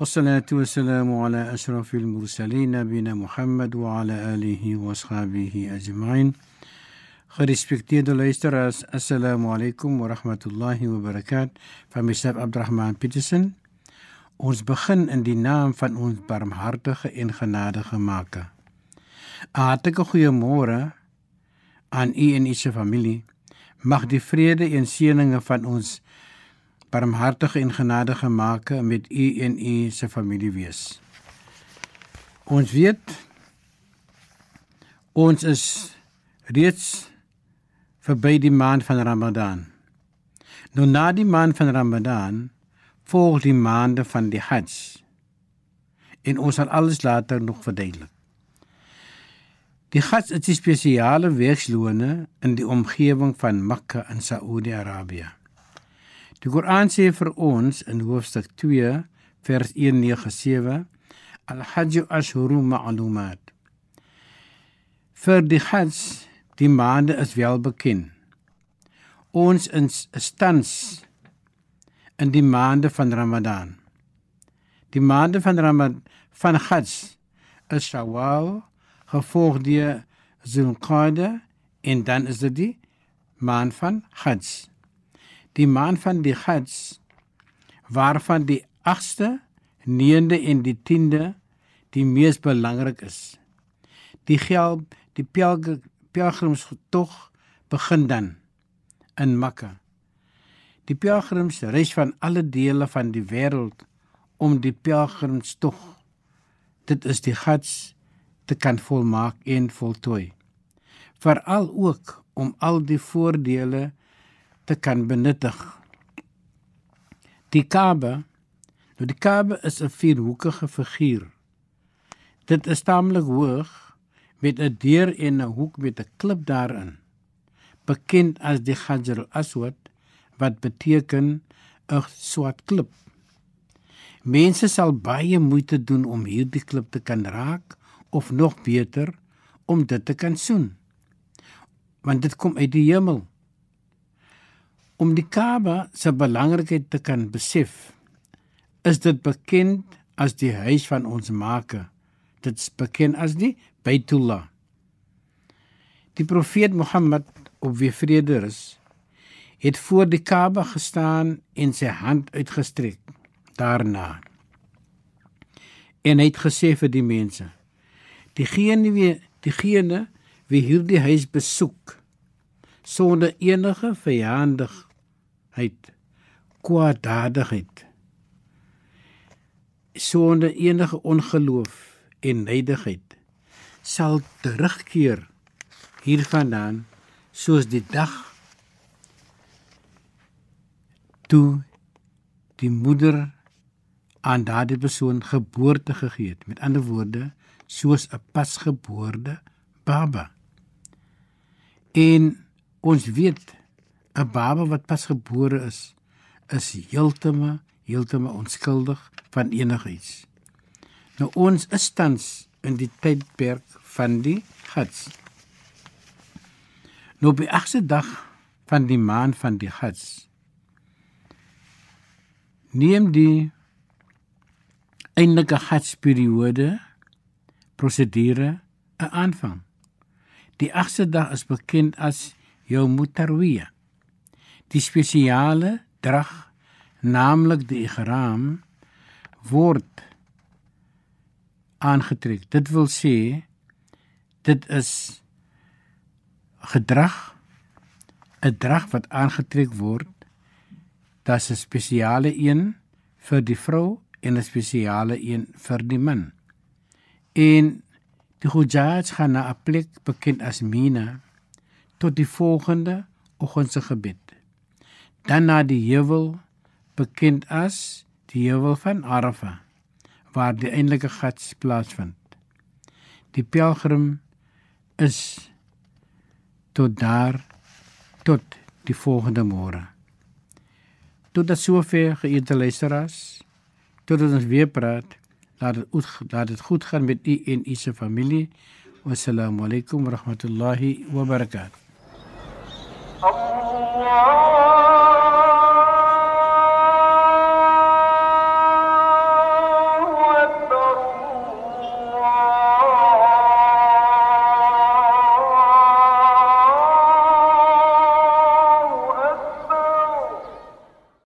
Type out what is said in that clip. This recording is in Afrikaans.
والصلاة والسلام على أشرف المرسلين نبينا محمد وعلى آله وأصحابه أجمعين Gerespekteerde luisteraars, assalamu alaykum wa rahmatullahi wa barakat. Van myself Abdurrahman Petersen. Ons begin in die naam van ons barmhartige en genadige Maker. 'n Hartlike goeiemôre aan u en u se familie. Mag die vrede en seëninge van ons barmhartige en genadige Maker met u en u se familie wees. Ons weet ons is reeds verby die maand van Ramadan. Nou na die maand van Ramadan volg die maande van die Hajj. En ons sal alles later nog verduidelik. Die Hajj is 'n spesiale werkslone in die omgewing van Mekka in Saudi-Arabië. Die Koran sê vir ons in hoofstuk 2 vers 197 Al-Hajj ashhurun ma'lumat. Vir die Hajj Die maande is wel bekend. Ons is tans in die maande van Ramadan. Die maande van Ramadan van Hajj is Shawwal, gevolg deur Zulqa'da en dan is dit die maand van Hajj. Die maand van die Hajj waarvan die 8ste, 9de en die 10de die mees belangrik is. Die geld die pelgrim pelgrimstog begin dan in Mekka. Die pelgrims reis van alle dele van die wêreld om die pelgrimstog dit is die Hajj te kan volmaak en voltooi. Veral ook om al die voordele te kan benuttig. Die Kaaba, nou die Kaaba is 'n vierhoekige figuur. Dit is taamlik hoog met 'n deur en 'n hoek met 'n klip daarin bekend as die Hajar al-Aswad wat beteken 'n swart klip mense sal baie moeite doen om hierdie klip te kan raak of nog beter om dit te kan soen want dit kom uit die hemel om die Kaaba se belangrikheid te kan besef is dit bekend as die huis van ons Maker dit is bekend as die Baitullah. Die profeet Mohammed op wie vrede is, het voor die Kaaba gestaan en sy hand uitgestrek daarna. En hy het gesê vir die mense: Diegene wie diegene wie hierdie huis besoek sonder enige vyandigheid, kwaaddadigheid, sonder enige ongeloof en neidigheid sal terugkeer hiervandaan soos die dag toe die moeder aan daardie persoon geboorte gegee het. Met ander woorde soos 'n pasgebore baba. En ons weet 'n baba wat pasgebore is is heeltemal heeltemal onskuldig van enigiets nou ons is tans in die tydperk van die Hajj. Nou by agste dag van die maand van die Hajj neem die eindige Hajj periode prosedure 'n aanvang. Die agste dag is bekend as Yawm Tarwiyah. Die spesiale drag, naamlik die ihram, word aangetrek. Dit wil sê dit is gedrag 'n drag wat aangetrek word. Dit's 'n spesiale een vir die vrou en 'n spesiale een vir die man. En die hujjaj gaan na 'n plek bekend as Mina tot die volgende oggendse gebed. Dan na die heuwel bekend as die heuwel van Arafah waar die eintlike gats plaasvind. Die pelgrim is Tot daar tot die volgende môre. Tot dat sover geëerde luisteraars. Tot ons weer praat. Laat dit goed, laat dit goed gaan met u en u se familie. Wassalamu alaykum wa rahmatullahi wa barakatuh. Wow.